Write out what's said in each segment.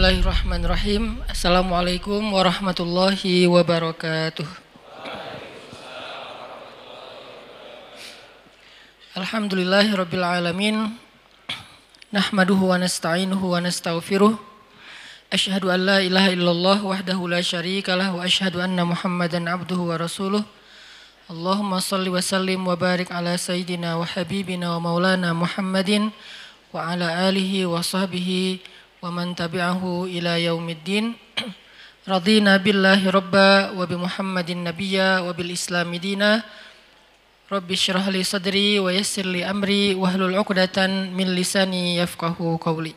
Bismillahirrahmanirrahim. Assalamualaikum warahmatullahi wabarakatuh. Alhamdulillahi rabbil alamin. Nahmaduhu wa nasta'inuhu wa nastaghfiruh. Ashhadu an la ilaha illallah wahdahu la syarika lah wa ashhadu anna Muhammadan abduhu wa rasuluh. Allahumma salli wa sallim wa barik ala sayyidina wa habibina wa maulana Muhammadin wa ala alihi wa sahbihi wa man tabi'ahu ila yaumiddin. Radina billahi rabba wa bi Muhammadin nabiyya wa bil islami dina. Rabbi syrah li sadri wa yassir li amri wahlul 'uqdatan min lisani yafqahu qawli.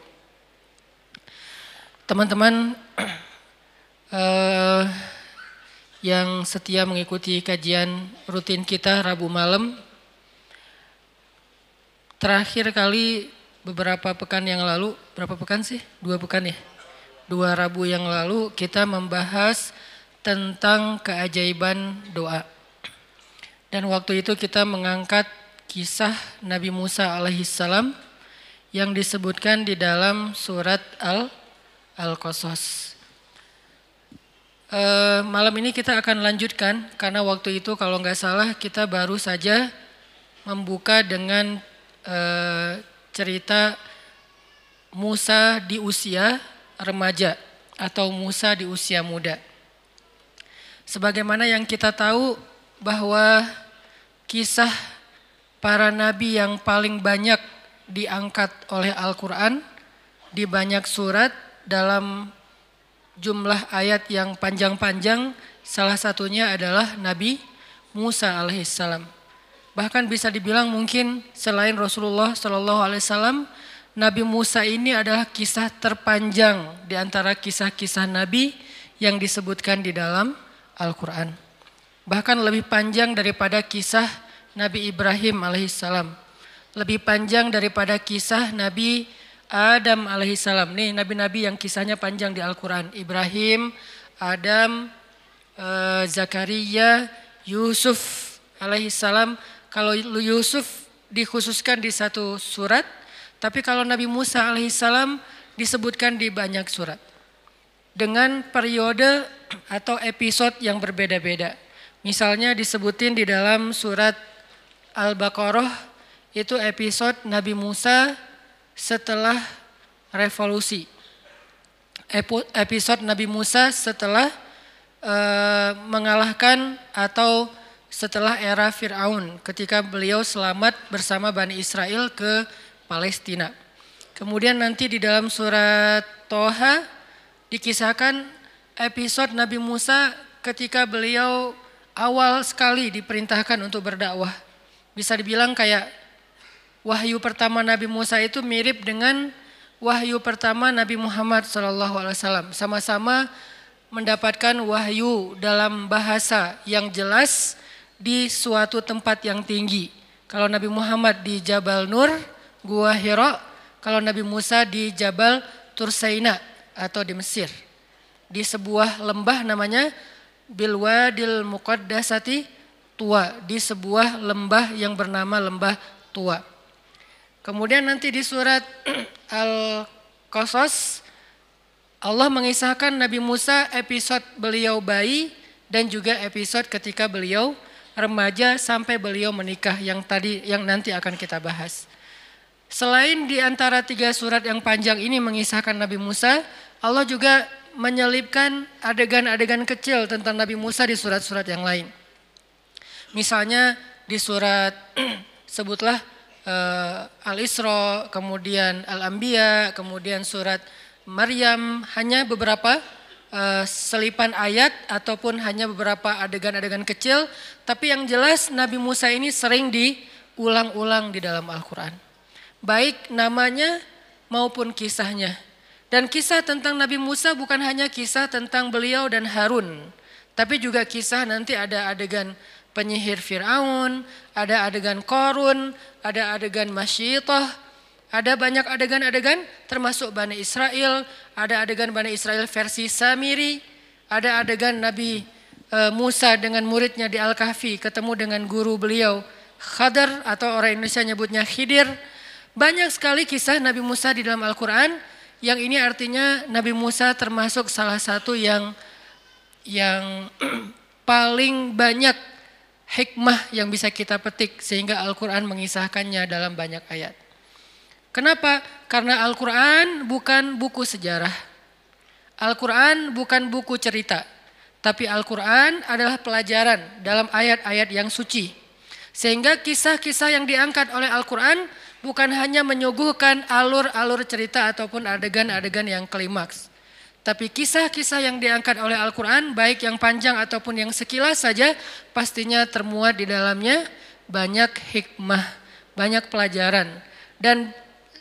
Teman-teman uh, yang setia mengikuti kajian rutin kita Rabu malam. Terakhir kali beberapa pekan yang lalu, berapa pekan sih? Dua pekan ya? Dua Rabu yang lalu kita membahas tentang keajaiban doa. Dan waktu itu kita mengangkat kisah Nabi Musa alaihissalam yang disebutkan di dalam surat Al Al-Qasas. E, malam ini kita akan lanjutkan karena waktu itu kalau nggak salah kita baru saja membuka dengan e, cerita Musa di usia remaja atau Musa di usia muda. Sebagaimana yang kita tahu bahwa kisah para nabi yang paling banyak diangkat oleh Al-Quran di banyak surat dalam jumlah ayat yang panjang-panjang salah satunya adalah Nabi Musa alaihissalam. Bahkan bisa dibilang mungkin selain Rasulullah Shallallahu alaihi wasallam Nabi Musa ini adalah kisah terpanjang di antara kisah-kisah Nabi yang disebutkan di dalam Al-Quran. Bahkan lebih panjang daripada kisah Nabi Ibrahim alaihissalam. Lebih panjang daripada kisah Nabi Adam alaihissalam. Nih nabi-nabi yang kisahnya panjang di Al-Quran. Ibrahim, Adam, uh, Zakaria, Yusuf alaihissalam. Kalau Yusuf dikhususkan di satu surat, tapi kalau Nabi Musa alaihissalam disebutkan di banyak surat. Dengan periode atau episode yang berbeda-beda. Misalnya disebutin di dalam surat Al-Baqarah itu episode Nabi Musa setelah revolusi. Episode Nabi Musa setelah uh, mengalahkan atau setelah era Fir'aun ketika beliau selamat bersama Bani Israel ke Palestina. Kemudian nanti di dalam surat Toha dikisahkan episode Nabi Musa ketika beliau awal sekali diperintahkan untuk berdakwah bisa dibilang kayak wahyu pertama Nabi Musa itu mirip dengan wahyu pertama Nabi Muhammad SAW. Sama-sama mendapatkan wahyu dalam bahasa yang jelas di suatu tempat yang tinggi. Kalau Nabi Muhammad di Jabal Nur, Gua Hira, kalau Nabi Musa di Jabal Tursaina atau di Mesir. Di sebuah lembah namanya Bilwadil Muqaddasati tua di sebuah lembah yang bernama lembah tua. Kemudian nanti di surat Al-Qasas Allah mengisahkan Nabi Musa episode beliau bayi dan juga episode ketika beliau remaja sampai beliau menikah yang tadi yang nanti akan kita bahas. Selain di antara tiga surat yang panjang ini mengisahkan Nabi Musa, Allah juga menyelipkan adegan-adegan kecil tentang Nabi Musa di surat-surat yang lain. Misalnya di surat sebutlah uh, Al-Isra, kemudian Al-Anbiya, kemudian surat Maryam hanya beberapa uh, selipan ayat ataupun hanya beberapa adegan-adegan kecil, tapi yang jelas Nabi Musa ini sering diulang-ulang di dalam Al-Qur'an. Baik namanya maupun kisahnya. Dan kisah tentang Nabi Musa bukan hanya kisah tentang beliau dan Harun, tapi juga kisah nanti ada adegan penyihir Fir'aun, ada adegan Korun, ada adegan Masyitah, ada banyak adegan-adegan termasuk Bani Israel, ada adegan Bani Israel versi Samiri, ada adegan Nabi e, Musa dengan muridnya di Al-Kahfi ketemu dengan guru beliau Khadar atau orang Indonesia nyebutnya Khidir. Banyak sekali kisah Nabi Musa di dalam Al-Quran Yang ini artinya Nabi Musa termasuk salah satu yang yang paling banyak hikmah yang bisa kita petik sehingga Al-Quran mengisahkannya dalam banyak ayat. Kenapa? Karena Al-Quran bukan buku sejarah. Al-Quran bukan buku cerita. Tapi Al-Quran adalah pelajaran dalam ayat-ayat yang suci. Sehingga kisah-kisah yang diangkat oleh Al-Quran bukan hanya menyuguhkan alur-alur cerita ataupun adegan-adegan yang klimaks. Tapi kisah-kisah yang diangkat oleh Al-Quran, baik yang panjang ataupun yang sekilas saja, pastinya termuat di dalamnya banyak hikmah, banyak pelajaran. Dan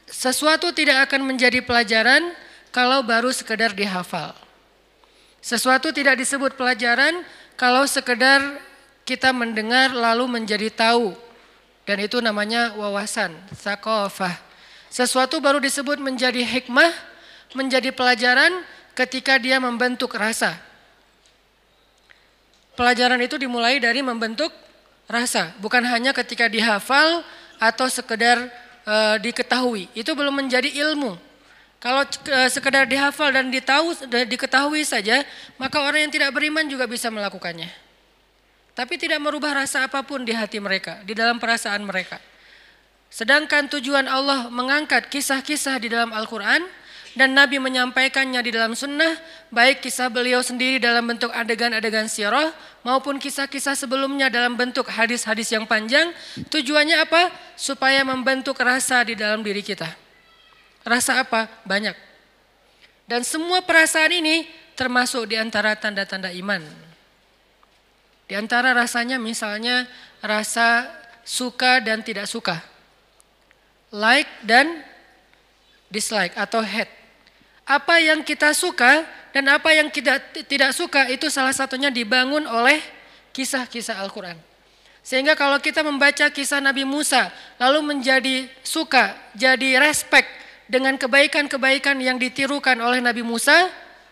sesuatu tidak akan menjadi pelajaran kalau baru sekedar dihafal. Sesuatu tidak disebut pelajaran kalau sekedar kita mendengar lalu menjadi tahu dan itu namanya wawasan, sakofah. Sesuatu baru disebut menjadi hikmah, menjadi pelajaran ketika dia membentuk rasa. Pelajaran itu dimulai dari membentuk rasa, bukan hanya ketika dihafal atau sekedar e, diketahui. Itu belum menjadi ilmu. Kalau e, sekedar dihafal dan ditahu, diketahui saja, maka orang yang tidak beriman juga bisa melakukannya. Tapi tidak merubah rasa apa pun di hati mereka, di dalam perasaan mereka. Sedangkan tujuan Allah mengangkat kisah-kisah di dalam Al-Quran dan Nabi menyampaikannya di dalam sunnah, baik kisah beliau sendiri dalam bentuk adegan-adegan sirah maupun kisah-kisah sebelumnya dalam bentuk hadis-hadis yang panjang, tujuannya apa? Supaya membentuk rasa di dalam diri kita. Rasa apa? Banyak. Dan semua perasaan ini termasuk di antara tanda-tanda iman. Di antara rasanya misalnya rasa suka dan tidak suka. Like dan dislike atau hate. Apa yang kita suka dan apa yang kita tidak suka itu salah satunya dibangun oleh kisah-kisah Al-Quran. Sehingga kalau kita membaca kisah Nabi Musa lalu menjadi suka, jadi respect dengan kebaikan-kebaikan yang ditirukan oleh Nabi Musa,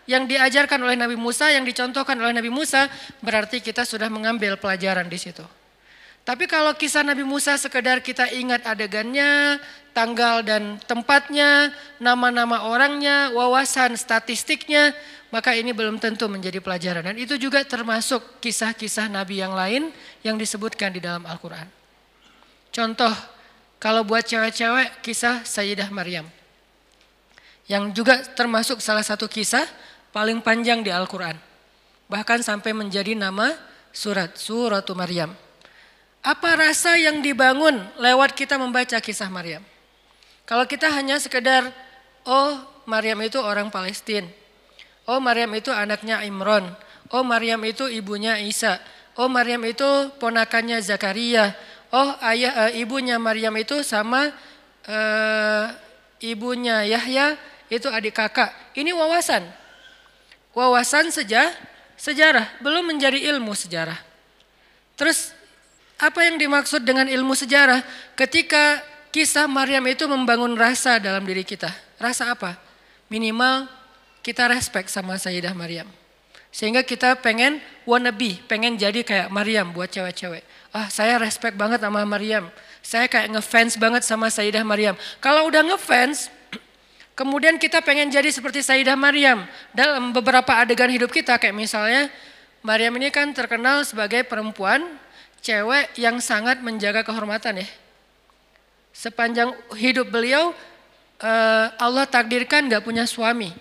yang diajarkan oleh Nabi Musa, yang dicontohkan oleh Nabi Musa, berarti kita sudah mengambil pelajaran di situ. Tapi kalau kisah Nabi Musa sekedar kita ingat adegannya, tanggal dan tempatnya, nama-nama orangnya, wawasan statistiknya, maka ini belum tentu menjadi pelajaran. Dan itu juga termasuk kisah-kisah Nabi yang lain yang disebutkan di dalam Al-Quran. Contoh, kalau buat cewek-cewek, kisah Sayyidah Maryam. Yang juga termasuk salah satu kisah paling panjang di Al-Quran. Bahkan sampai menjadi nama surat, suratu Maryam. Apa rasa yang dibangun lewat kita membaca kisah Maryam? Kalau kita hanya sekedar, oh Maryam itu orang Palestina. Oh Maryam itu anaknya Imron. Oh Maryam itu ibunya Isa. Oh Maryam itu ponakannya Zakaria. Oh ayah e, ibunya Maryam itu sama e, ibunya Yahya itu adik kakak. Ini wawasan wawasan sejarah, sejarah belum menjadi ilmu sejarah. Terus apa yang dimaksud dengan ilmu sejarah? Ketika kisah Maryam itu membangun rasa dalam diri kita. Rasa apa? Minimal kita respect sama Sayyidah Maryam. Sehingga kita pengen wannabe, pengen jadi kayak Maryam buat cewek-cewek. Ah saya respect banget sama Maryam. Saya kayak ngefans banget sama Sayyidah Maryam. Kalau udah ngefans, Kemudian kita pengen jadi seperti Sayyidah Maryam dalam beberapa adegan hidup kita kayak misalnya Maryam ini kan terkenal sebagai perempuan cewek yang sangat menjaga kehormatan ya. Sepanjang hidup beliau eh, Allah takdirkan gak punya suami.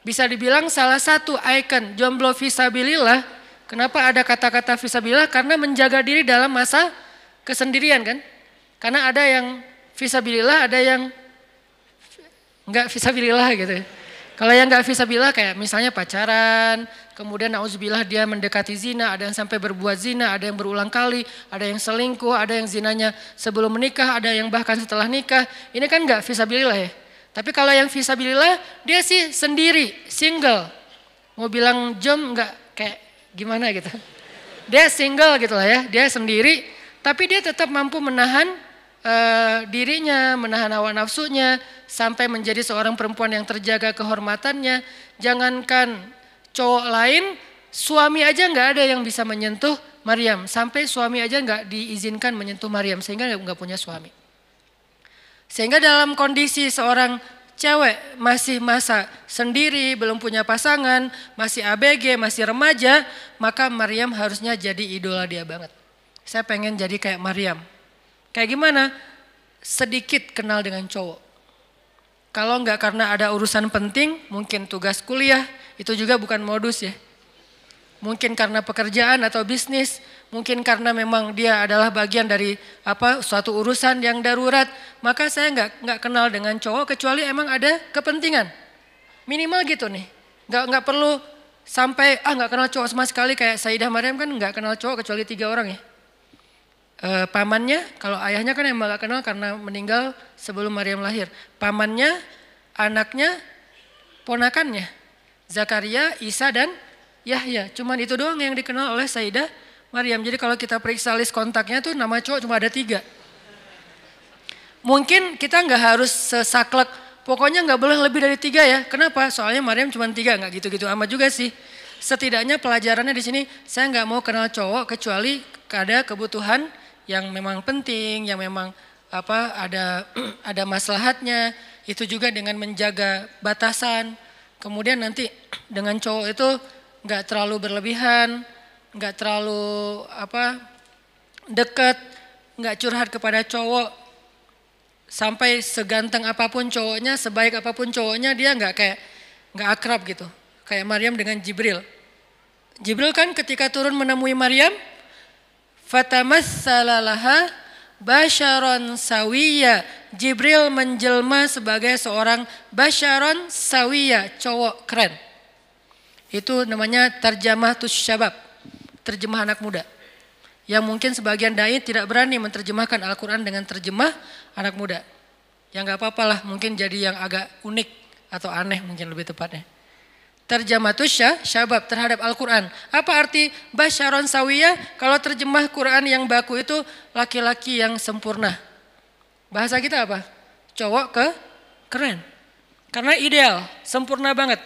Bisa dibilang salah satu ikon jomblo visabilillah. Kenapa ada kata-kata visabilillah? Karena menjaga diri dalam masa kesendirian kan. Karena ada yang visabilillah ada yang nggak visabilillah gitu. Kalau yang nggak visabilillah kayak misalnya pacaran, kemudian nauzubillah dia mendekati zina, ada yang sampai berbuat zina, ada yang berulang kali, ada yang selingkuh, ada yang zinanya sebelum menikah, ada yang bahkan setelah nikah. Ini kan nggak visabilillah ya. Tapi kalau yang visabilillah dia sih sendiri, single. Mau bilang jom nggak kayak gimana gitu. Dia single gitu lah ya, dia sendiri, tapi dia tetap mampu menahan uh, dirinya, menahan hawa nafsunya, sampai menjadi seorang perempuan yang terjaga kehormatannya. Jangankan cowok lain, suami aja nggak ada yang bisa menyentuh Maryam. Sampai suami aja nggak diizinkan menyentuh Maryam, sehingga nggak punya suami. Sehingga dalam kondisi seorang cewek masih masa sendiri, belum punya pasangan, masih ABG, masih remaja, maka Maryam harusnya jadi idola dia banget. Saya pengen jadi kayak Maryam. Kayak gimana? Sedikit kenal dengan cowok. Kalau nggak karena ada urusan penting, mungkin tugas kuliah, itu juga bukan modus ya. Mungkin karena pekerjaan atau bisnis, mungkin karena memang dia adalah bagian dari apa suatu urusan yang darurat, maka saya nggak nggak kenal dengan cowok kecuali emang ada kepentingan. Minimal gitu nih, nggak nggak perlu sampai ah nggak kenal cowok sama sekali kayak Saidah Maryam kan nggak kenal cowok kecuali tiga orang ya. E, pamannya, kalau ayahnya kan emang nggak kenal karena meninggal sebelum Maryam lahir. Pamannya, anaknya, ponakannya, Zakaria, Isa dan Yahya. Cuman itu doang yang dikenal oleh Sayyidah Maryam. Jadi kalau kita periksa list kontaknya tuh nama cowok cuma ada tiga. Mungkin kita nggak harus sesaklek, pokoknya nggak boleh lebih dari tiga ya. Kenapa? Soalnya Maryam cuma tiga, nggak gitu-gitu amat juga sih. Setidaknya pelajarannya di sini saya nggak mau kenal cowok kecuali ada kebutuhan yang memang penting, yang memang apa ada ada maslahatnya. Itu juga dengan menjaga batasan. Kemudian nanti dengan cowok itu nggak terlalu berlebihan, nggak terlalu apa dekat, nggak curhat kepada cowok sampai seganteng apa pun cowoknya, sebaik apa pun cowoknya dia nggak kayak nggak akrab gitu. Kayak Maryam dengan Jibril. Jibril kan ketika turun menemui Maryam, fatamassalaha basyaron sawiya. Jibril menjelma sebagai seorang basyaron sawiya, cowok keren. Itu namanya terjemah tus syabab, terjemah anak muda. Yang mungkin sebagian dai tidak berani menerjemahkan Al-Quran dengan terjemah anak muda. yang nggak apa-apa lah, mungkin jadi yang agak unik atau aneh mungkin lebih tepatnya. Terjemah tusya, syabab terhadap Al-Quran. Apa arti basyaron sawiyah? Kalau terjemah Quran yang baku itu laki-laki yang sempurna. Bahasa kita apa? Cowok ke keren. Karena ideal, sempurna banget.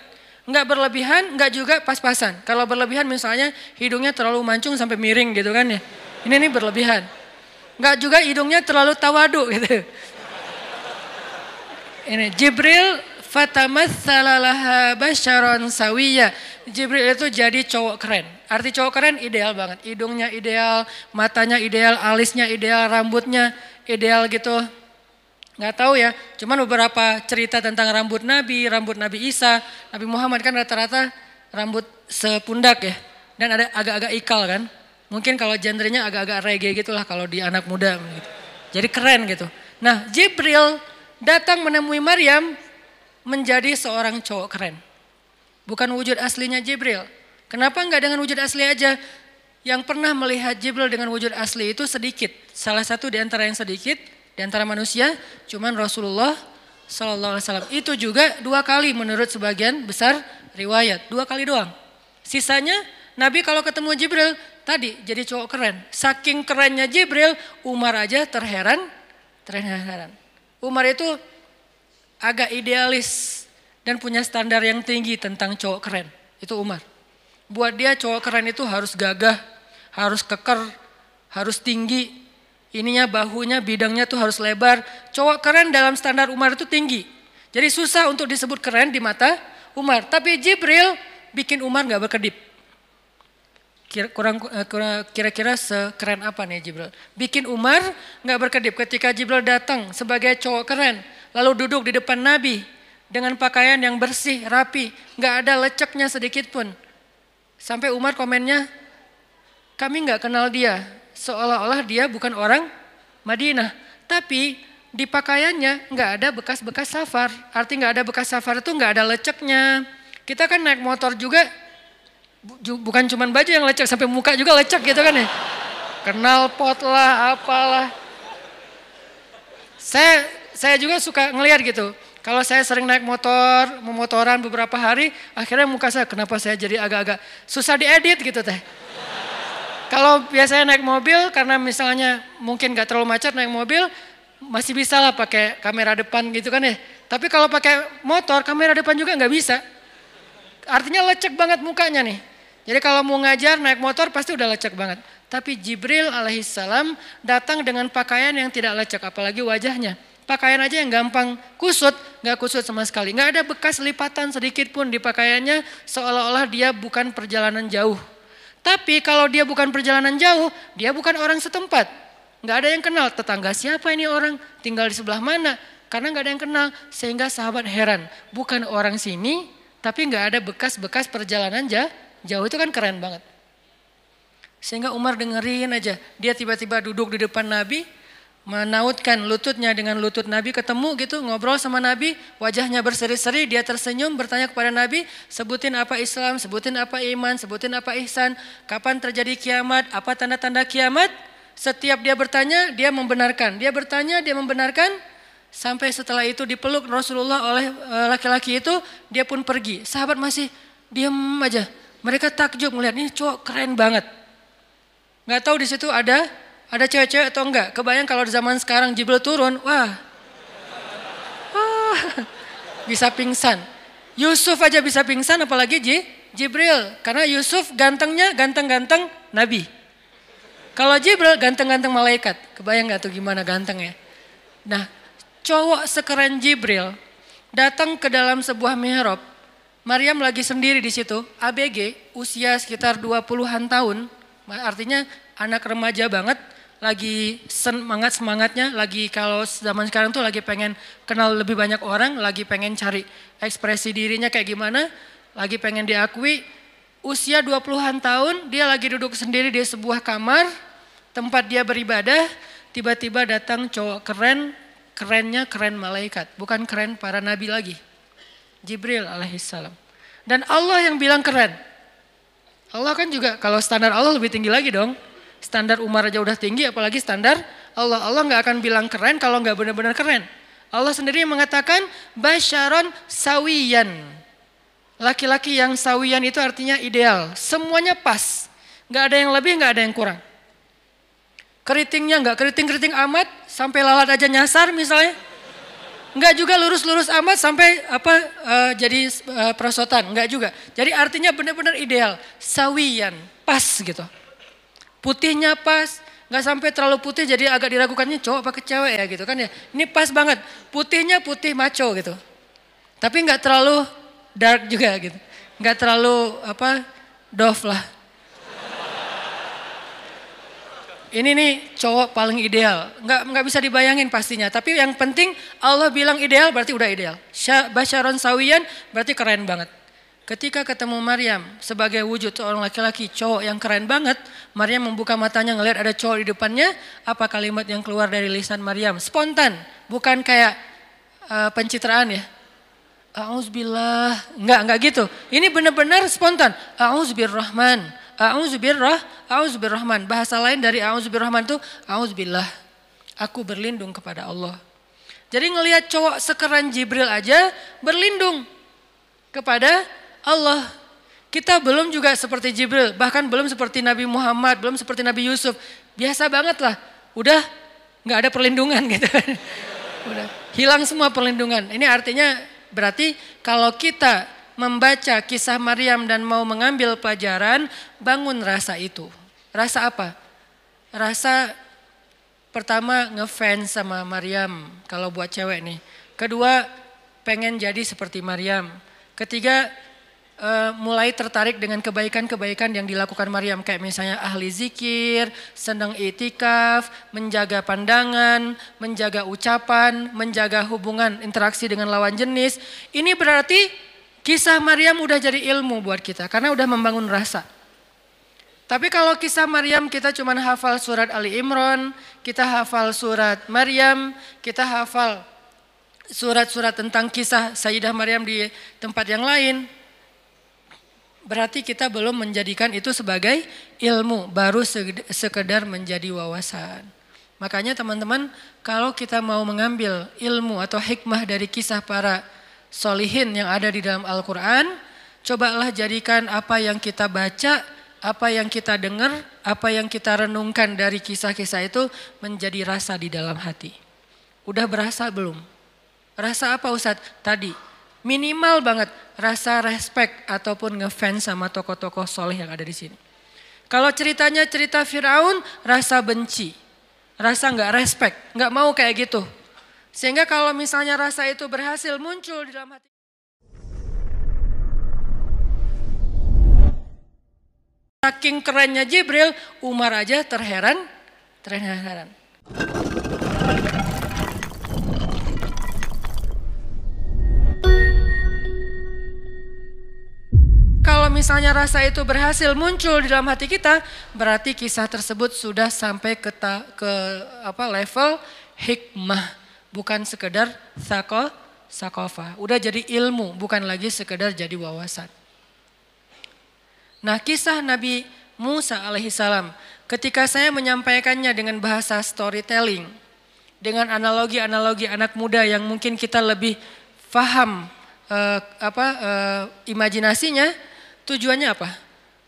Enggak berlebihan, enggak juga pas-pasan. Kalau berlebihan misalnya hidungnya terlalu mancung sampai miring gitu kan ya. Ini nih berlebihan. Enggak juga hidungnya terlalu tawadu gitu. Ini Jibril fatamatsalalaha basyaron sawiya. Jibril itu jadi cowok keren. Arti cowok keren ideal banget. Hidungnya ideal, matanya ideal, alisnya ideal, rambutnya ideal gitu nggak tahu ya, cuman beberapa cerita tentang rambut Nabi, rambut Nabi Isa, Nabi Muhammad kan rata-rata rambut sepundak ya, dan ada agak-agak ikal kan. Mungkin kalau genrenya agak-agak reggae gitulah kalau di anak muda. Gitu. Jadi keren gitu. Nah Jibril datang menemui Maryam menjadi seorang cowok keren. Bukan wujud aslinya Jibril. Kenapa nggak dengan wujud asli aja? Yang pernah melihat Jibril dengan wujud asli itu sedikit. Salah satu di antara yang sedikit di antara manusia cuman Rasulullah Sallallahu Alaihi Wasallam itu juga dua kali menurut sebagian besar riwayat dua kali doang. Sisanya Nabi kalau ketemu Jibril tadi jadi cowok keren. Saking kerennya Jibril, Umar aja terheran, terheran. Umar itu agak idealis dan punya standar yang tinggi tentang cowok keren. Itu Umar. Buat dia cowok keren itu harus gagah, harus keker, harus tinggi, ininya bahunya bidangnya tuh harus lebar. Cowok keren dalam standar Umar itu tinggi. Jadi susah untuk disebut keren di mata Umar. Tapi Jibril bikin Umar nggak berkedip. Eh, kira-kira sekeren apa nih Jibril? Bikin Umar nggak berkedip ketika Jibril datang sebagai cowok keren, lalu duduk di depan Nabi dengan pakaian yang bersih, rapi, nggak ada leceknya sedikit pun. Sampai Umar komennya, kami nggak kenal dia, seolah-olah dia bukan orang Madinah. Tapi di pakaiannya nggak ada bekas-bekas safar. Arti nggak ada bekas safar itu nggak ada leceknya. Kita kan naik motor juga bukan cuma baju yang lecek sampai muka juga lecek gitu kan ya. Kenal pot lah, apalah. Saya saya juga suka ngelihat gitu. Kalau saya sering naik motor, memotoran beberapa hari, akhirnya muka saya kenapa saya jadi agak-agak susah diedit gitu teh. Kalau biasanya naik mobil karena misalnya mungkin gak terlalu macet naik mobil masih bisa lah pakai kamera depan gitu kan ya. Tapi kalau pakai motor kamera depan juga nggak bisa. Artinya lecek banget mukanya nih. Jadi kalau mau ngajar naik motor pasti udah lecek banget. Tapi Jibril alaihissalam datang dengan pakaian yang tidak lecek apalagi wajahnya. Pakaian aja yang gampang kusut, nggak kusut sama sekali. Nggak ada bekas lipatan sedikit pun di pakaiannya seolah-olah dia bukan perjalanan jauh. Tapi kalau dia bukan perjalanan jauh, dia bukan orang setempat. Nggak ada yang kenal tetangga siapa ini orang, tinggal di sebelah mana. Karena nggak ada yang kenal, sehingga sahabat heran. Bukan orang sini, tapi nggak ada bekas-bekas perjalanan jauh. Jauh itu kan keren banget. Sehingga Umar dengerin aja, dia tiba-tiba duduk di depan Nabi, menautkan lututnya dengan lutut Nabi ketemu gitu ngobrol sama Nabi wajahnya berseri-seri dia tersenyum bertanya kepada Nabi sebutin apa Islam sebutin apa iman sebutin apa ihsan kapan terjadi kiamat apa tanda-tanda kiamat? Setiap dia bertanya dia membenarkan. Dia bertanya dia membenarkan. Sampai setelah itu dipeluk Rasulullah oleh eh, laki-laki itu dia pun pergi. Sahabat masih diam aja. Mereka takjub melihat ini cowok keren banget. Nggak tahu di situ ada ada cewek-cewek atau enggak? Kebayang kalau di zaman sekarang Jibril turun, wah. bisa pingsan. Yusuf aja bisa pingsan apalagi J, Jibril. Karena Yusuf gantengnya ganteng-ganteng Nabi. Kalau Jibril ganteng-ganteng malaikat. Kebayang gak tuh gimana gantengnya? Nah cowok sekeren Jibril datang ke dalam sebuah mihrab. Maryam lagi sendiri di situ, ABG, usia sekitar 20-an tahun. Artinya anak remaja banget lagi semangat semangatnya, lagi kalau zaman sekarang tuh lagi pengen kenal lebih banyak orang, lagi pengen cari ekspresi dirinya kayak gimana, lagi pengen diakui. Usia 20-an tahun, dia lagi duduk sendiri di sebuah kamar, tempat dia beribadah, tiba-tiba datang cowok keren, kerennya keren malaikat, bukan keren para nabi lagi. Jibril alaihissalam. Dan Allah yang bilang keren. Allah kan juga kalau standar Allah lebih tinggi lagi dong. Standar Umar aja udah tinggi apalagi standar Allah. Allah nggak akan bilang keren kalau nggak benar-benar keren. Allah sendiri mengatakan basyaron sawiyan. Laki-laki yang sawiyan itu artinya ideal. Semuanya pas. Nggak ada yang lebih, nggak ada yang kurang. Keritingnya nggak keriting-keriting amat sampai lalat aja nyasar misalnya. Nggak juga lurus-lurus amat sampai apa uh, jadi uh, perosotan, nggak juga. Jadi artinya benar-benar ideal, sawiyan, pas gitu. Putihnya pas, nggak sampai terlalu putih jadi agak diragukannya cowok apa cewek ya gitu kan ya. Ini pas banget, putihnya putih maco gitu. Tapi nggak terlalu dark juga gitu. Nggak terlalu apa dof lah. Ini nih cowok paling ideal. Nggak, nggak bisa dibayangin pastinya. Tapi yang penting Allah bilang ideal berarti udah ideal. Basyaron sawiyan berarti keren banget. Ketika ketemu Maryam sebagai wujud seorang laki-laki cowok yang keren banget, Maryam membuka matanya ngelihat ada cowok di depannya, apa kalimat yang keluar dari lisan Maryam? Spontan, bukan kayak uh, pencitraan ya. Auzubillah, enggak enggak gitu. Ini benar-benar spontan. Auzubirrahman, auzubirrah, auzubirrahman. Bahasa lain dari auzubirrahman itu auzubillah. Aku berlindung kepada Allah. Jadi ngelihat cowok sekeren Jibril aja berlindung kepada Allah. Kita belum juga seperti Jibril, bahkan belum seperti Nabi Muhammad, belum seperti Nabi Yusuf. Biasa banget lah, udah nggak ada perlindungan gitu. udah hilang semua perlindungan. Ini artinya berarti kalau kita membaca kisah Maryam dan mau mengambil pelajaran, bangun rasa itu. Rasa apa? Rasa pertama ngefans sama Maryam kalau buat cewek nih. Kedua, pengen jadi seperti Maryam. Ketiga, uh, mulai tertarik dengan kebaikan-kebaikan yang dilakukan Maryam kayak misalnya ahli zikir, senang itikaf, menjaga pandangan, menjaga ucapan, menjaga hubungan interaksi dengan lawan jenis. Ini berarti kisah Maryam udah jadi ilmu buat kita karena udah membangun rasa. Tapi kalau kisah Maryam kita cuma hafal surat Ali Imran, kita hafal surat Maryam, kita hafal surat-surat tentang kisah Sayyidah Maryam di tempat yang lain, Berarti kita belum menjadikan itu sebagai ilmu, baru sekedar menjadi wawasan. Makanya teman-teman, kalau kita mau mengambil ilmu atau hikmah dari kisah para solihin yang ada di dalam Al-Quran, cobalah jadikan apa yang kita baca, apa yang kita dengar, apa yang kita renungkan dari kisah-kisah itu menjadi rasa di dalam hati. Udah berasa belum? Rasa apa Ustadz? Tadi, minimal banget rasa respect ataupun ngefans sama tokoh-tokoh soleh yang ada di sini. Kalau ceritanya cerita Firaun, rasa benci, rasa nggak respect, nggak mau kayak gitu. Sehingga kalau misalnya rasa itu berhasil muncul di dalam hati Saking kerennya Jibril, Umar aja terheran, terheran. Misalnya rasa itu berhasil muncul di dalam hati kita, berarti kisah tersebut sudah sampai ke, ta, ke apa level hikmah, bukan sekedar sako, sakofa. Udah jadi ilmu, bukan lagi sekedar jadi wawasan. Nah kisah Nabi Musa alaihissalam ketika saya menyampaikannya dengan bahasa storytelling, dengan analogi-analogi anak muda yang mungkin kita lebih paham uh, apa uh, imajinasinya, tujuannya apa?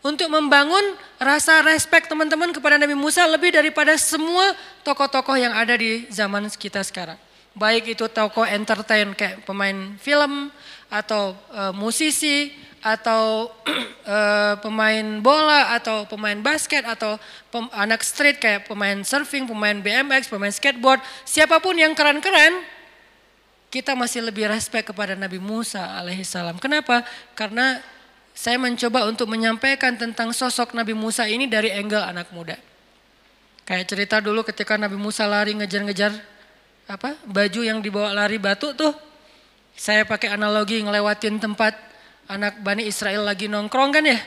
Untuk membangun rasa respect teman-teman kepada Nabi Musa lebih daripada semua tokoh-tokoh yang ada di zaman kita sekarang. Baik itu tokoh entertain kayak pemain film atau uh, musisi atau uh, pemain bola atau pemain basket atau pem, anak street kayak pemain surfing, pemain BMX, pemain skateboard, siapa pun yang keren-keren, kita masih lebih respect kepada Nabi Musa alaihissalam. Kenapa? Karena saya mencoba untuk menyampaikan tentang sosok Nabi Musa ini dari angle anak muda. Kayak cerita dulu ketika Nabi Musa lari ngejar-ngejar apa baju yang dibawa lari batu tuh. Saya pakai analogi ngelewatin tempat anak Bani Israel lagi nongkrong kan ya.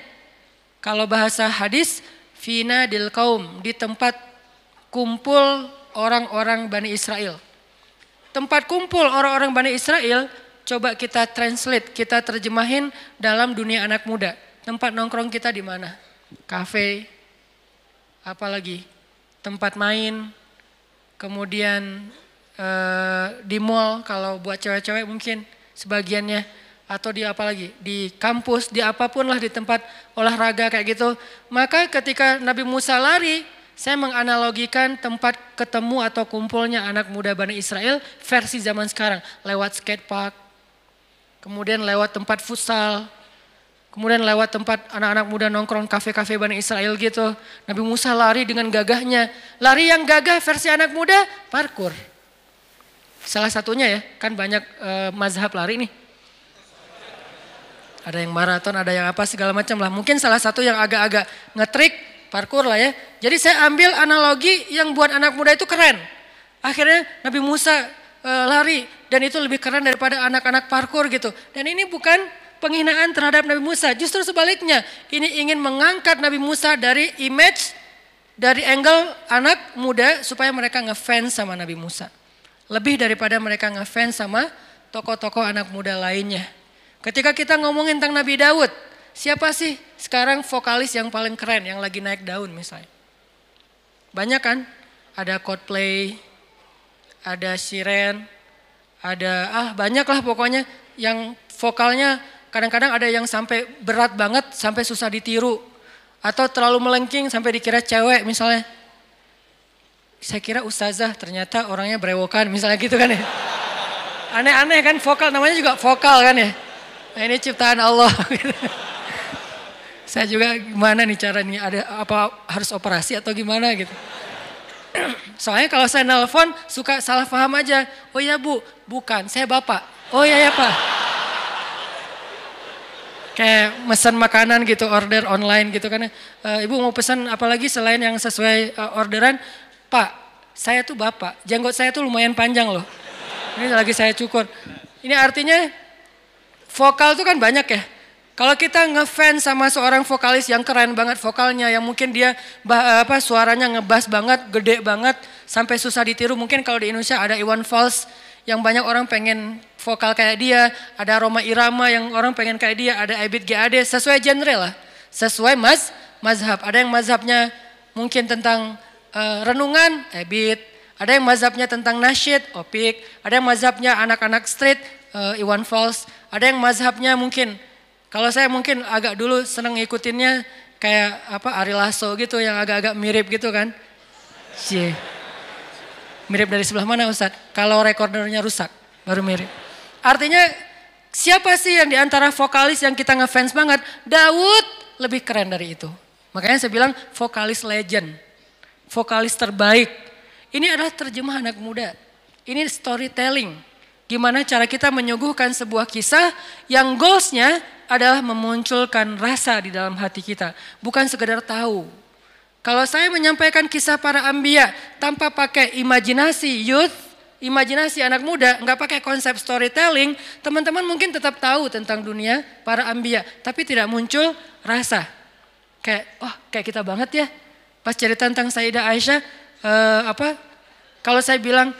Kalau bahasa hadis, fina dil kaum, di tempat kumpul orang-orang Bani Israel. Tempat kumpul orang-orang Bani Israel, coba kita translate, kita terjemahin dalam dunia anak muda. Tempat nongkrong kita di mana? Kafe, apalagi tempat main, kemudian eh, di mall kalau buat cewek-cewek mungkin sebagiannya. Atau di apa lagi? Di kampus di apa pun lah di tempat olahraga kayak gitu. Maka ketika Nabi Musa lari saya menganalogikan tempat ketemu atau kumpulnya anak muda Bani Israel versi zaman sekarang. Lewat skatepark kemudian lewat tempat futsal kemudian lewat tempat anak-anak muda nongkrong kafe-kafe Bani Israel gitu Nabi Musa lari dengan gagahnya lari yang gagah versi anak muda parkur salah satunya ya kan banyak uh, mazhab lari nih ada yang maraton, ada yang apa segala macam lah. Mungkin salah satu yang agak-agak ngetrik parkur lah ya. Jadi saya ambil analogi yang buat anak muda itu keren. Akhirnya Nabi Musa e, lari dan itu lebih keren daripada anak-anak parkur gitu. Dan ini bukan penghinaan terhadap Nabi Musa, justru sebaliknya. Ini ingin mengangkat Nabi Musa dari image dari angle anak muda supaya mereka ngefans sama Nabi Musa. Lebih daripada mereka ngefans sama tokoh-tokoh anak muda lainnya. Ketika kita ngomongin tentang Nabi Daud, siapa sih sekarang vokalis yang paling keren yang lagi naik daun misalnya? Banyak kan? Ada Coldplay, ada Siren, ada ah banyak lah pokoknya yang vokalnya kadang-kadang ada yang sampai berat banget sampai susah ditiru atau terlalu melengking sampai dikira cewek misalnya. Saya kira ustazah ternyata orangnya berewokan misalnya gitu kan ya. Aneh-aneh kan vokal namanya juga vokal kan ya. Nah, ini ciptaan Allah. Saya juga gimana nih cara nih ada apa harus operasi atau gimana gitu. Soalnya kalau saya nelpon suka salah paham aja. Oh ya bu, bukan, saya bapak. Oh ya ya pak. Kayak pesan makanan gitu, order online gitu kan. E, Ibu mau pesan apalagi selain yang sesuai uh, orderan. Pak, saya tuh bapak, jenggot saya tuh lumayan panjang loh. Ini lagi saya cukur. Ini artinya Vokal itu kan banyak ya. Kalau kita ngefans sama seorang vokalis yang keren banget vokalnya, yang mungkin dia apa suaranya ngebas banget, gede banget, sampai susah ditiru. Mungkin kalau di Indonesia ada Iwan Fals yang banyak orang pengen vokal kayak dia, ada Roma Irama yang orang pengen kayak dia, ada Ebit GAD, sesuai genre lah, sesuai mas mazhab. Ada yang mazhabnya mungkin tentang uh, renungan, Ebit. Ada yang mazhabnya tentang nasyid, Opik. Ada yang mazhabnya anak-anak street, uh, Iwan Fals. Ada yang mazhabnya mungkin, kalau saya mungkin agak dulu seneng ngikutinnya kayak apa Ari Lasso gitu yang agak-agak mirip gitu kan. Cie. Mirip dari sebelah mana Ustaz? Kalau recordernya rusak baru mirip. Artinya siapa sih yang di antara vokalis yang kita ngefans banget? Daud lebih keren dari itu. Makanya saya bilang vokalis legend. Vokalis terbaik. Ini adalah terjemah anak muda. Ini storytelling. Gimana cara kita menyuguhkan sebuah kisah yang goalsnya adalah memunculkan rasa di dalam hati kita. Bukan sekedar tahu. Kalau saya menyampaikan kisah para ambia tanpa pakai imajinasi youth, imajinasi anak muda, nggak pakai konsep storytelling, teman-teman mungkin tetap tahu tentang dunia para ambia, tapi tidak muncul rasa. Kayak, oh kayak kita banget ya. Pas cerita tentang Sayyidah Aisyah, uh, apa? Kalau saya bilang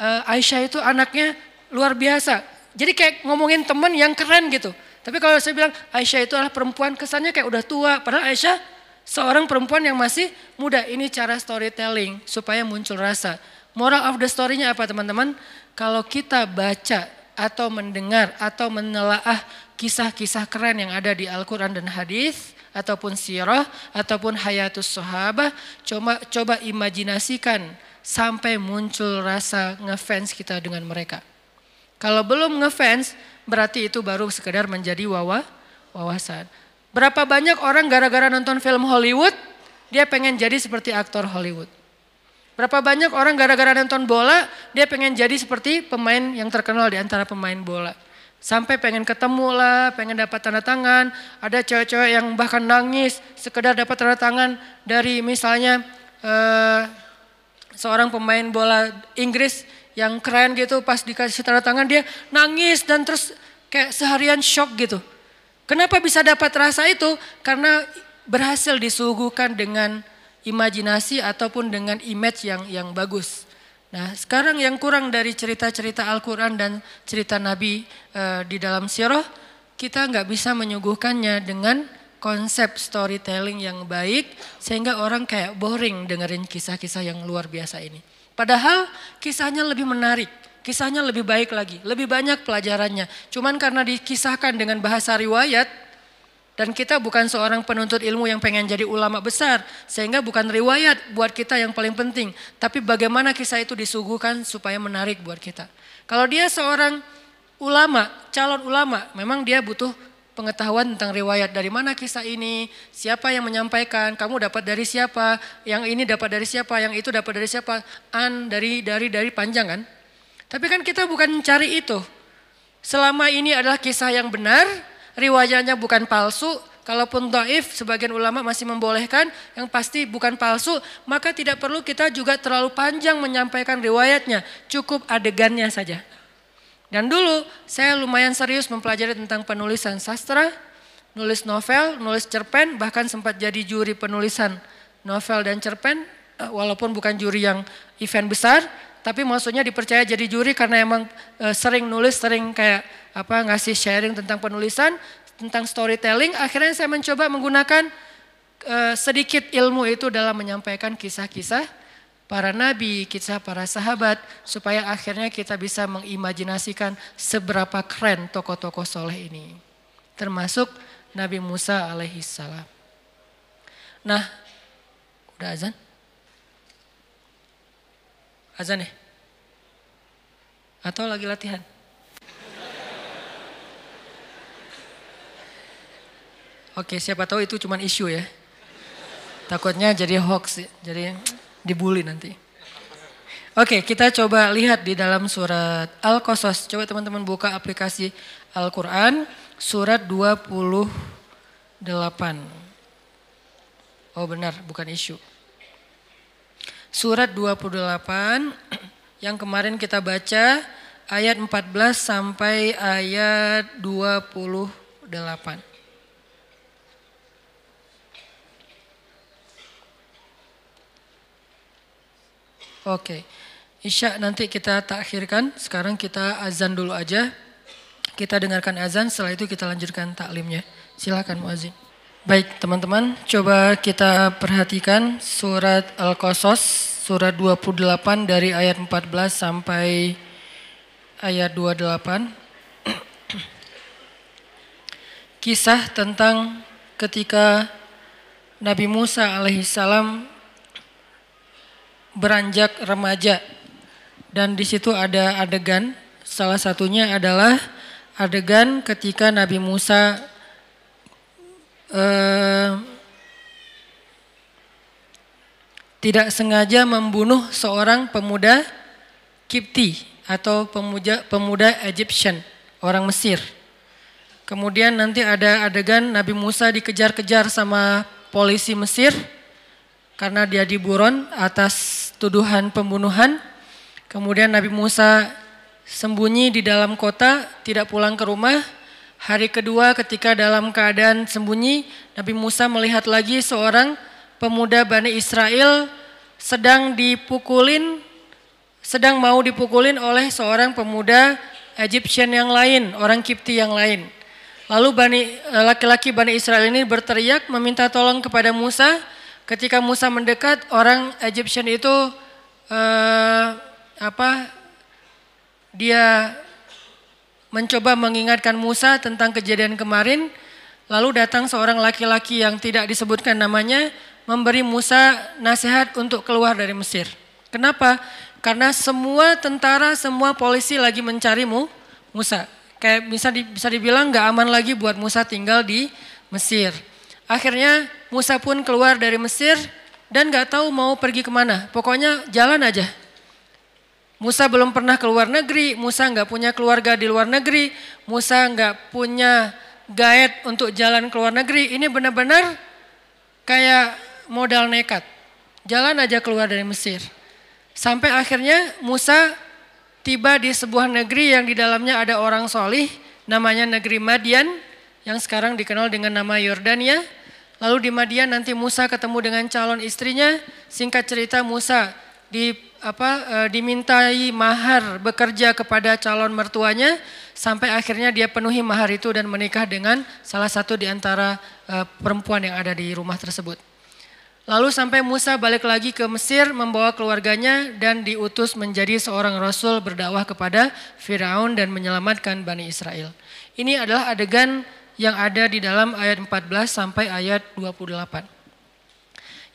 uh, Aisyah itu anaknya luar biasa. Jadi kayak ngomongin teman yang keren gitu. Tapi kalau saya bilang Aisyah itu adalah perempuan, kesannya kayak udah tua. Padahal Aisyah seorang perempuan yang masih muda. Ini cara storytelling supaya muncul rasa. Moral of the story-nya apa teman-teman? Kalau kita baca atau mendengar atau menelaah kisah-kisah keren yang ada di Al-Quran dan hadis ataupun sirah ataupun hayatus sahabah, coba coba imajinasikan sampai muncul rasa ngefans kita dengan mereka. Kalau belum ngefans, berarti itu baru sekedar menjadi wawa, wawasan. Berapa banyak orang gara-gara nonton film Hollywood, dia pengen jadi seperti aktor Hollywood. Berapa banyak orang gara-gara nonton bola, dia pengen jadi seperti pemain yang terkenal di antara pemain bola. Sampai pengen ketemu lah, pengen dapat tanda tangan. Ada cewek-cewek yang bahkan nangis sekedar dapat tanda tangan dari misalnya uh, seorang pemain bola Inggris yang keren gitu pas dikasih tanda tangan dia nangis dan terus kayak seharian shock gitu. Kenapa bisa dapat rasa itu? Karena berhasil disuguhkan dengan imajinasi ataupun dengan image yang yang bagus. Nah, sekarang yang kurang dari cerita-cerita Al-Quran dan cerita Nabi e, di dalam sirah, kita nggak bisa menyuguhkannya dengan konsep storytelling yang baik, sehingga orang kayak boring dengerin kisah-kisah yang luar biasa ini. Padahal kisahnya lebih menarik, kisahnya lebih baik lagi, lebih banyak pelajarannya. Cuman karena dikisahkan dengan bahasa riwayat, dan kita bukan seorang penuntut ilmu yang pengen jadi ulama besar. Sehingga bukan riwayat buat kita yang paling penting. Tapi bagaimana kisah itu disuguhkan supaya menarik buat kita. Kalau dia seorang ulama, calon ulama, memang dia butuh pengetahuan tentang riwayat. Dari mana kisah ini, siapa yang menyampaikan, kamu dapat dari siapa, yang ini dapat dari siapa, yang itu dapat dari siapa. An, dari, dari, dari panjang kan. Tapi kan kita bukan mencari itu. Selama ini adalah kisah yang benar, riwayatnya bukan palsu, kalaupun doif sebagian ulama masih membolehkan, yang pasti bukan palsu, maka tidak perlu kita juga terlalu panjang menyampaikan riwayatnya, cukup adegannya saja. Dan dulu saya lumayan serius mempelajari tentang penulisan sastra, nulis novel, nulis cerpen, bahkan sempat jadi juri penulisan novel dan cerpen, eh, walaupun bukan juri yang event besar, tapi maksudnya dipercaya jadi juri karena emang e, sering nulis, sering kayak apa ngasih sharing tentang penulisan, tentang storytelling. Akhirnya saya mencoba menggunakan e, sedikit ilmu itu dalam menyampaikan kisah-kisah para nabi, kisah para sahabat, supaya akhirnya kita bisa mengimajinasikan seberapa keren tokoh-tokoh soleh ini. Termasuk Nabi Musa alaihissalam. Nah, udah azan? Azan ya? Atau lagi latihan? Oke, siapa tahu itu cuma isu ya. Takutnya jadi hoax, jadi dibully nanti. Oke, kita coba lihat di dalam surat Al-Qasas. Coba teman-teman buka aplikasi Al-Quran, surat 28. Oh benar, bukan isu. Surat 28 yang kemarin kita baca ayat 14 sampai ayat 28. Oke. Isya nanti kita takhirkan. Sekarang kita azan dulu aja. Kita dengarkan azan, setelah itu kita lanjutkan taklimnya. Silakan muazin. Baik teman-teman, coba kita perhatikan surat Al-Qasas, surat 28 dari ayat 14 sampai ayat 28. Kisah tentang ketika Nabi Musa alaihissalam beranjak remaja dan di situ ada adegan salah satunya adalah adegan ketika Nabi Musa Eh, tidak sengaja membunuh seorang pemuda Kipti atau pemuda, pemuda Egyptian, orang Mesir. Kemudian nanti ada adegan Nabi Musa dikejar-kejar sama polisi Mesir karena dia diburon atas tuduhan pembunuhan. Kemudian Nabi Musa sembunyi di dalam kota, tidak pulang ke rumah. Hari kedua ketika dalam keadaan sembunyi, Nabi Musa melihat lagi seorang pemuda Bani Israel sedang dipukulin, sedang mau dipukulin oleh seorang pemuda Egyptian yang lain, orang Kipti yang lain. Lalu eh, laki-laki Bani Israel ini berteriak meminta tolong kepada Musa. Ketika Musa mendekat, orang Egyptian itu eh, apa? Dia mencoba mengingatkan Musa tentang kejadian kemarin. Lalu datang seorang laki-laki yang tidak disebutkan namanya memberi Musa nasihat untuk keluar dari Mesir. Kenapa? Karena semua tentara, semua polisi lagi mencarimu Musa kayak bisa bisa dibilang nggak aman lagi buat Musa tinggal di Mesir. Akhirnya Musa pun keluar dari Mesir dan nggak tahu mau pergi ke mana. Pokoknya jalan aja. Musa belum pernah keluar negeri, Musa nggak punya keluarga di luar negeri, Musa nggak punya guide untuk jalan ke luar negeri. Ini benar-benar kayak modal nekat. Jalan aja keluar dari Mesir. Sampai akhirnya Musa tiba di sebuah negeri yang di dalamnya ada orang solih, namanya negeri Madian, yang sekarang dikenal dengan nama Yordania. Lalu di Madian nanti Musa ketemu dengan calon istrinya. Singkat cerita Musa di apa e, dimintai mahar bekerja kepada calon mertuanya sampai akhirnya dia penuhi mahar itu dan menikah dengan salah satu di antara e, perempuan yang ada di rumah tersebut. Lalu sampai Musa balik lagi ke Mesir membawa keluarganya dan diutus menjadi seorang rasul berdakwah kepada Firaun dan menyelamatkan Bani Israel. Ini adalah adegan yang ada di dalam ayat 14 sampai ayat 28.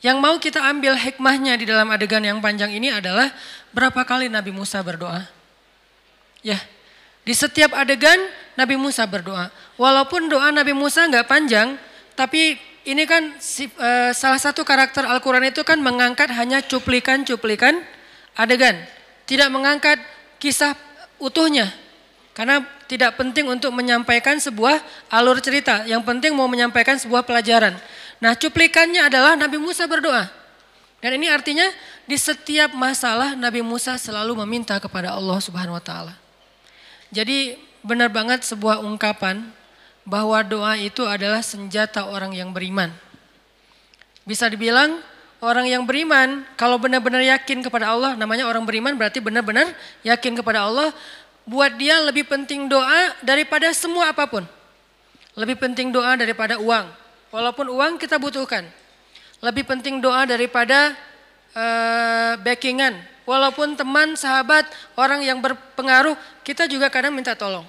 Yang mau kita ambil hikmahnya di dalam adegan yang panjang ini adalah berapa kali Nabi Musa berdoa. Ya, di setiap adegan Nabi Musa berdoa. Walaupun doa Nabi Musa nggak panjang, tapi ini kan uh, salah satu karakter Al-Quran itu kan mengangkat hanya cuplikan-cuplikan adegan. Tidak mengangkat kisah utuhnya. Karena tidak penting untuk menyampaikan sebuah alur cerita. Yang penting mau menyampaikan sebuah pelajaran. Nah cuplikannya adalah Nabi Musa berdoa. Dan ini artinya di setiap masalah Nabi Musa selalu meminta kepada Allah Subhanahu wa taala. Jadi benar banget sebuah ungkapan bahwa doa itu adalah senjata orang yang beriman. Bisa dibilang orang yang beriman kalau benar-benar yakin kepada Allah, namanya orang beriman berarti benar-benar yakin kepada Allah, buat dia lebih penting doa daripada semua apa pun. Lebih penting doa daripada uang. Walaupun uang kita butuhkan. Lebih penting doa daripada uh, backingan. Walaupun teman, sahabat, orang yang berpengaruh, kita juga kadang minta tolong.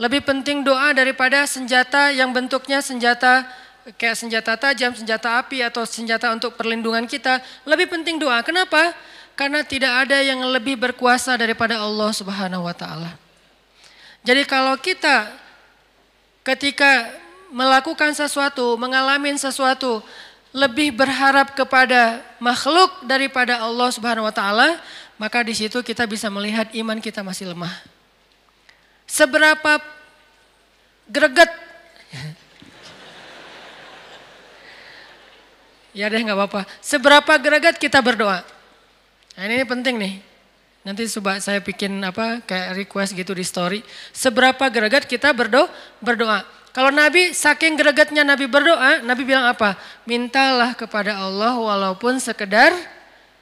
Lebih penting doa daripada senjata yang bentuknya senjata kayak senjata tajam, senjata api atau senjata untuk perlindungan kita. Lebih penting doa. Kenapa? Karena tidak ada yang lebih berkuasa daripada Allah Subhanahu wa taala. Jadi kalau kita ketika melakukan sesuatu, mengalami sesuatu, lebih berharap kepada makhluk daripada Allah Subhanahu wa taala, maka di situ kita bisa melihat iman kita masih lemah. Seberapa greget. Ya deh nggak apa-apa. Seberapa greget kita berdoa. Nah ini penting nih. Nanti coba saya bikin apa kayak request gitu di story. Seberapa greget kita berdoa? Berdoa. Kalau Nabi saking gregetnya Nabi berdoa, Nabi bilang apa? Mintalah kepada Allah walaupun sekedar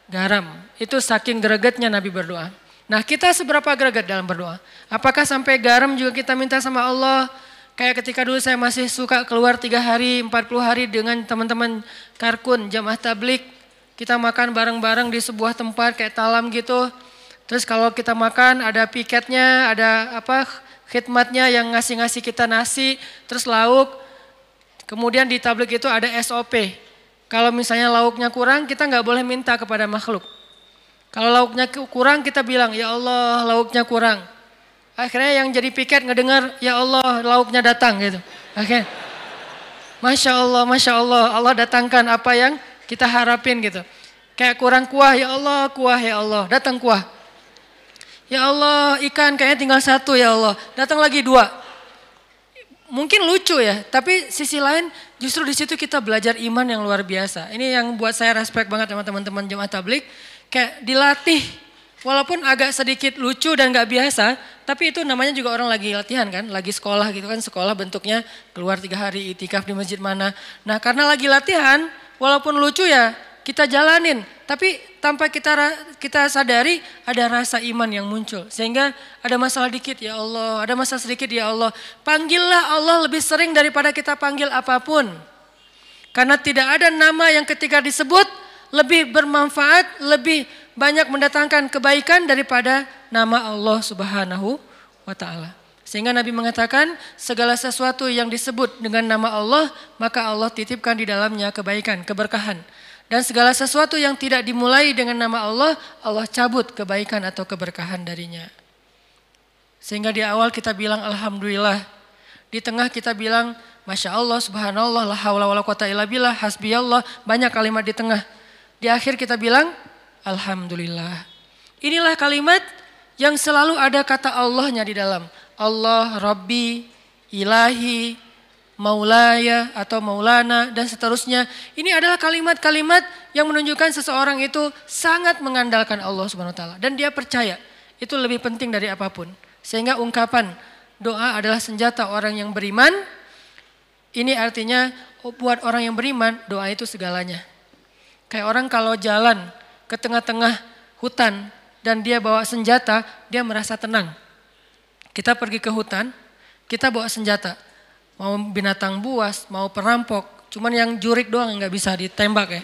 garam. Itu saking gregetnya Nabi berdoa. Nah kita seberapa greget dalam berdoa? Apakah sampai garam juga kita minta sama Allah? Kayak ketika dulu saya masih suka keluar tiga hari, 40 hari dengan teman-teman karkun, jamaah tablik. Kita makan bareng-bareng di sebuah tempat kayak talam gitu. Terus kalau kita makan ada piketnya, ada apa khidmatnya yang ngasih-ngasih kita nasi, terus lauk. Kemudian di tablik itu ada SOP. Kalau misalnya lauknya kurang, kita nggak boleh minta kepada makhluk. Kalau lauknya kurang kita bilang, ya Allah lauknya kurang. Akhirnya yang jadi piket ngedengar, ya Allah lauknya datang gitu. Oke. Okay. Masya Allah, Masya Allah, Allah datangkan apa yang kita harapin gitu. Kayak kurang kuah, ya Allah, kuah ya Allah, datang kuah. Ya Allah ikan kayaknya tinggal satu ya Allah. Datang lagi dua. Mungkin lucu ya, tapi sisi lain justru di situ kita belajar iman yang luar biasa. Ini yang buat saya respect banget sama teman-teman jemaat tablik. Kayak dilatih Walaupun agak sedikit lucu dan gak biasa, tapi itu namanya juga orang lagi latihan kan, lagi sekolah gitu kan, sekolah bentuknya keluar tiga hari itikaf di masjid mana. Nah karena lagi latihan, walaupun lucu ya kita jalanin, tapi tanpa kita kita sadari ada rasa iman yang muncul. Sehingga ada masalah dikit ya Allah, ada masalah sedikit ya Allah. Panggillah Allah lebih sering daripada kita panggil apa pun. Karena tidak ada nama yang ketika disebut lebih bermanfaat, lebih banyak mendatangkan kebaikan daripada nama Allah Subhanahu wa taala. Sehingga Nabi mengatakan segala sesuatu yang disebut dengan nama Allah, maka Allah titipkan di dalamnya kebaikan, keberkahan. Dan segala sesuatu yang tidak dimulai dengan nama Allah, Allah cabut kebaikan atau keberkahan darinya. Sehingga di awal kita bilang Alhamdulillah. Di tengah kita bilang Masya Allah, Subhanallah, la hawla wa la quwata illa billah, hasbiyallah. Banyak kalimat di tengah. Di akhir kita bilang Alhamdulillah. Inilah kalimat yang selalu ada kata Allahnya di dalam. Allah, Rabbi, Ilahi, Maulaya atau Maulana dan seterusnya. Ini adalah kalimat-kalimat yang menunjukkan seseorang itu sangat mengandalkan Allah Subhanahu wa taala dan dia percaya itu lebih penting dari apa pun. Sehingga ungkapan doa adalah senjata orang yang beriman. Ini artinya buat orang yang beriman doa itu segalanya. Kayak orang kalau jalan ke tengah-tengah hutan dan dia bawa senjata, dia merasa tenang. Kita pergi ke hutan, kita bawa senjata. Mau binatang buas, mau perampok, cuman yang jurik doang nggak bisa ditembak ya.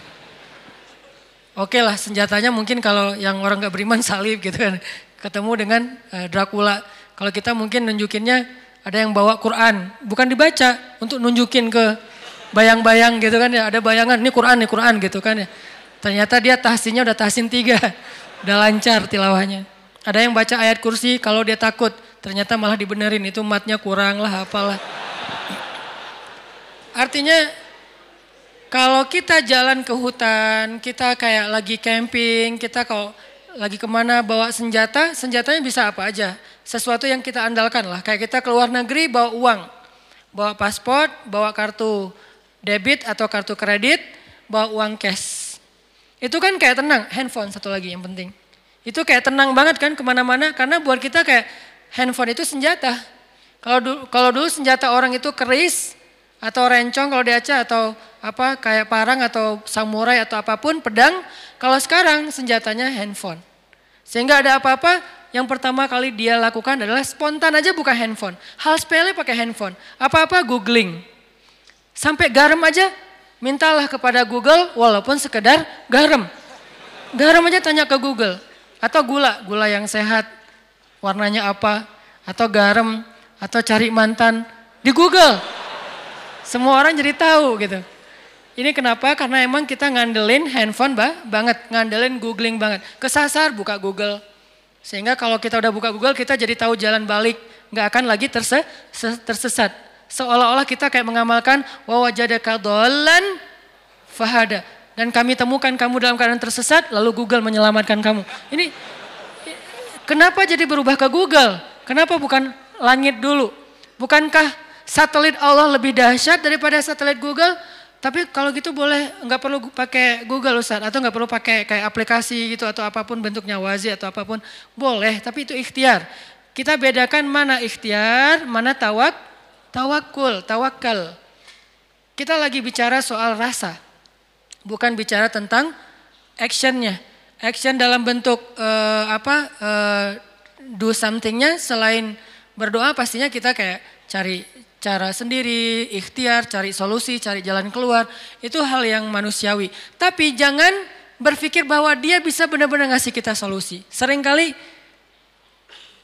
Oke lah senjatanya mungkin kalau yang orang nggak beriman salib gitu kan. Ketemu dengan uh, Dracula. Kalau kita mungkin nunjukinnya ada yang bawa Quran. Bukan dibaca untuk nunjukin ke bayang-bayang gitu kan ya. Ada bayangan ini Quran, ini Quran gitu kan ya. Ternyata dia tahsinnya udah tahsin tiga. Udah lancar tilawahnya. Ada yang baca ayat kursi kalau dia takut. Ternyata malah dibenerin itu matnya kurang lah apalah. Artinya kalau kita jalan ke hutan, kita kayak lagi camping, kita kalau lagi ke mana bawa senjata, senjatanya bisa apa aja. Sesuatu yang kita andalkan lah. Kayak kita keluar negeri bawa uang, bawa paspor, bawa kartu debit atau kartu kredit, bawa uang cash. Itu kan kayak tenang, handphone satu lagi yang penting. Itu kayak tenang banget kan ke mana-mana karena buat kita kayak handphone itu senjata. Kalau dulu, kalau dulu senjata orang itu keris atau rencong kalau di Aceh atau apa kayak parang atau samurai atau apa pun pedang. Kalau sekarang senjatanya handphone. Sehingga ada apa-apa yang pertama kali dia lakukan adalah spontan aja buka handphone. Hal sepele pakai handphone. Apa-apa googling. Sampai garam aja mintalah kepada Google walaupun sekedar garam. Garam aja tanya ke Google. Atau gula, gula yang sehat, warnanya apa, atau garam, atau cari mantan di Google. Semua orang jadi tahu gitu. Ini kenapa? Karena emang kita ngandelin handphone bah, banget, ngandelin googling banget. Kesasar buka Google. Sehingga kalau kita udah buka Google kita jadi tahu jalan balik. Nggak akan lagi terse, tersesat. Seolah-olah kita kayak mengamalkan wa wajadaka dhallan fahada dan kami temukan kamu dalam keadaan tersesat lalu Google menyelamatkan kamu. Ini kenapa jadi berubah ke Google? Kenapa bukan langit dulu? Bukankah satelit Allah lebih dahsyat daripada satelit Google? Tapi kalau gitu boleh nggak perlu pakai Google Ustaz atau nggak perlu pakai kayak aplikasi gitu atau apa pun bentuknya wazi atau apa pun boleh tapi itu ikhtiar. Kita bedakan mana ikhtiar, mana tawak, Tawakul, tawakal. Kita lagi bicara soal rasa. Bukan bicara tentang actionnya. Action dalam bentuk uh, apa uh, do somethingnya selain berdoa pastinya kita kayak cari cara sendiri, ikhtiar, cari solusi, cari jalan keluar. Itu hal yang manusiawi. Tapi jangan berpikir bahwa dia bisa benar-benar ngasih kita solusi. Seringkali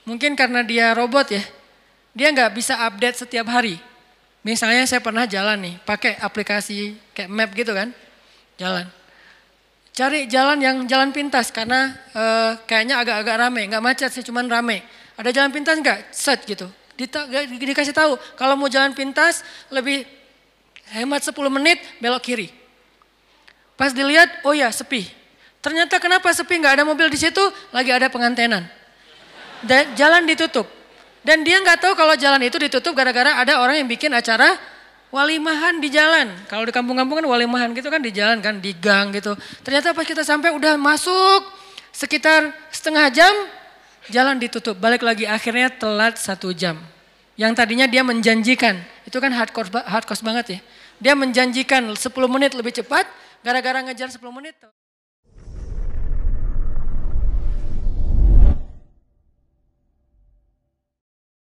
mungkin karena dia robot ya, dia nggak bisa update setiap hari. Misalnya saya pernah jalan nih, pakai aplikasi kayak map gitu kan, jalan. Cari jalan yang jalan pintas karena uh, kayaknya agak-agak rame, nggak macet sih, cuman rame. Ada jalan pintas nggak? Search gitu. Dita, dikasih tahu kalau mau jalan pintas lebih hemat 10 menit belok kiri. Pas dilihat, oh ya sepi. Ternyata kenapa sepi nggak ada mobil di situ? Lagi ada pengantenan. Dan jalan ditutup. Dan dia nggak tahu kalau jalan itu ditutup gara-gara ada orang yang bikin acara walimahan di jalan. Kalau di kampung-kampung kan walimahan gitu kan di jalan kan, di gang gitu. Ternyata pas kita sampai udah masuk sekitar setengah jam, jalan ditutup. Balik lagi akhirnya telat satu jam. Yang tadinya dia menjanjikan, itu kan hardcore, hardcore banget ya. Dia menjanjikan 10 menit lebih cepat, gara-gara ngejar 10 menit.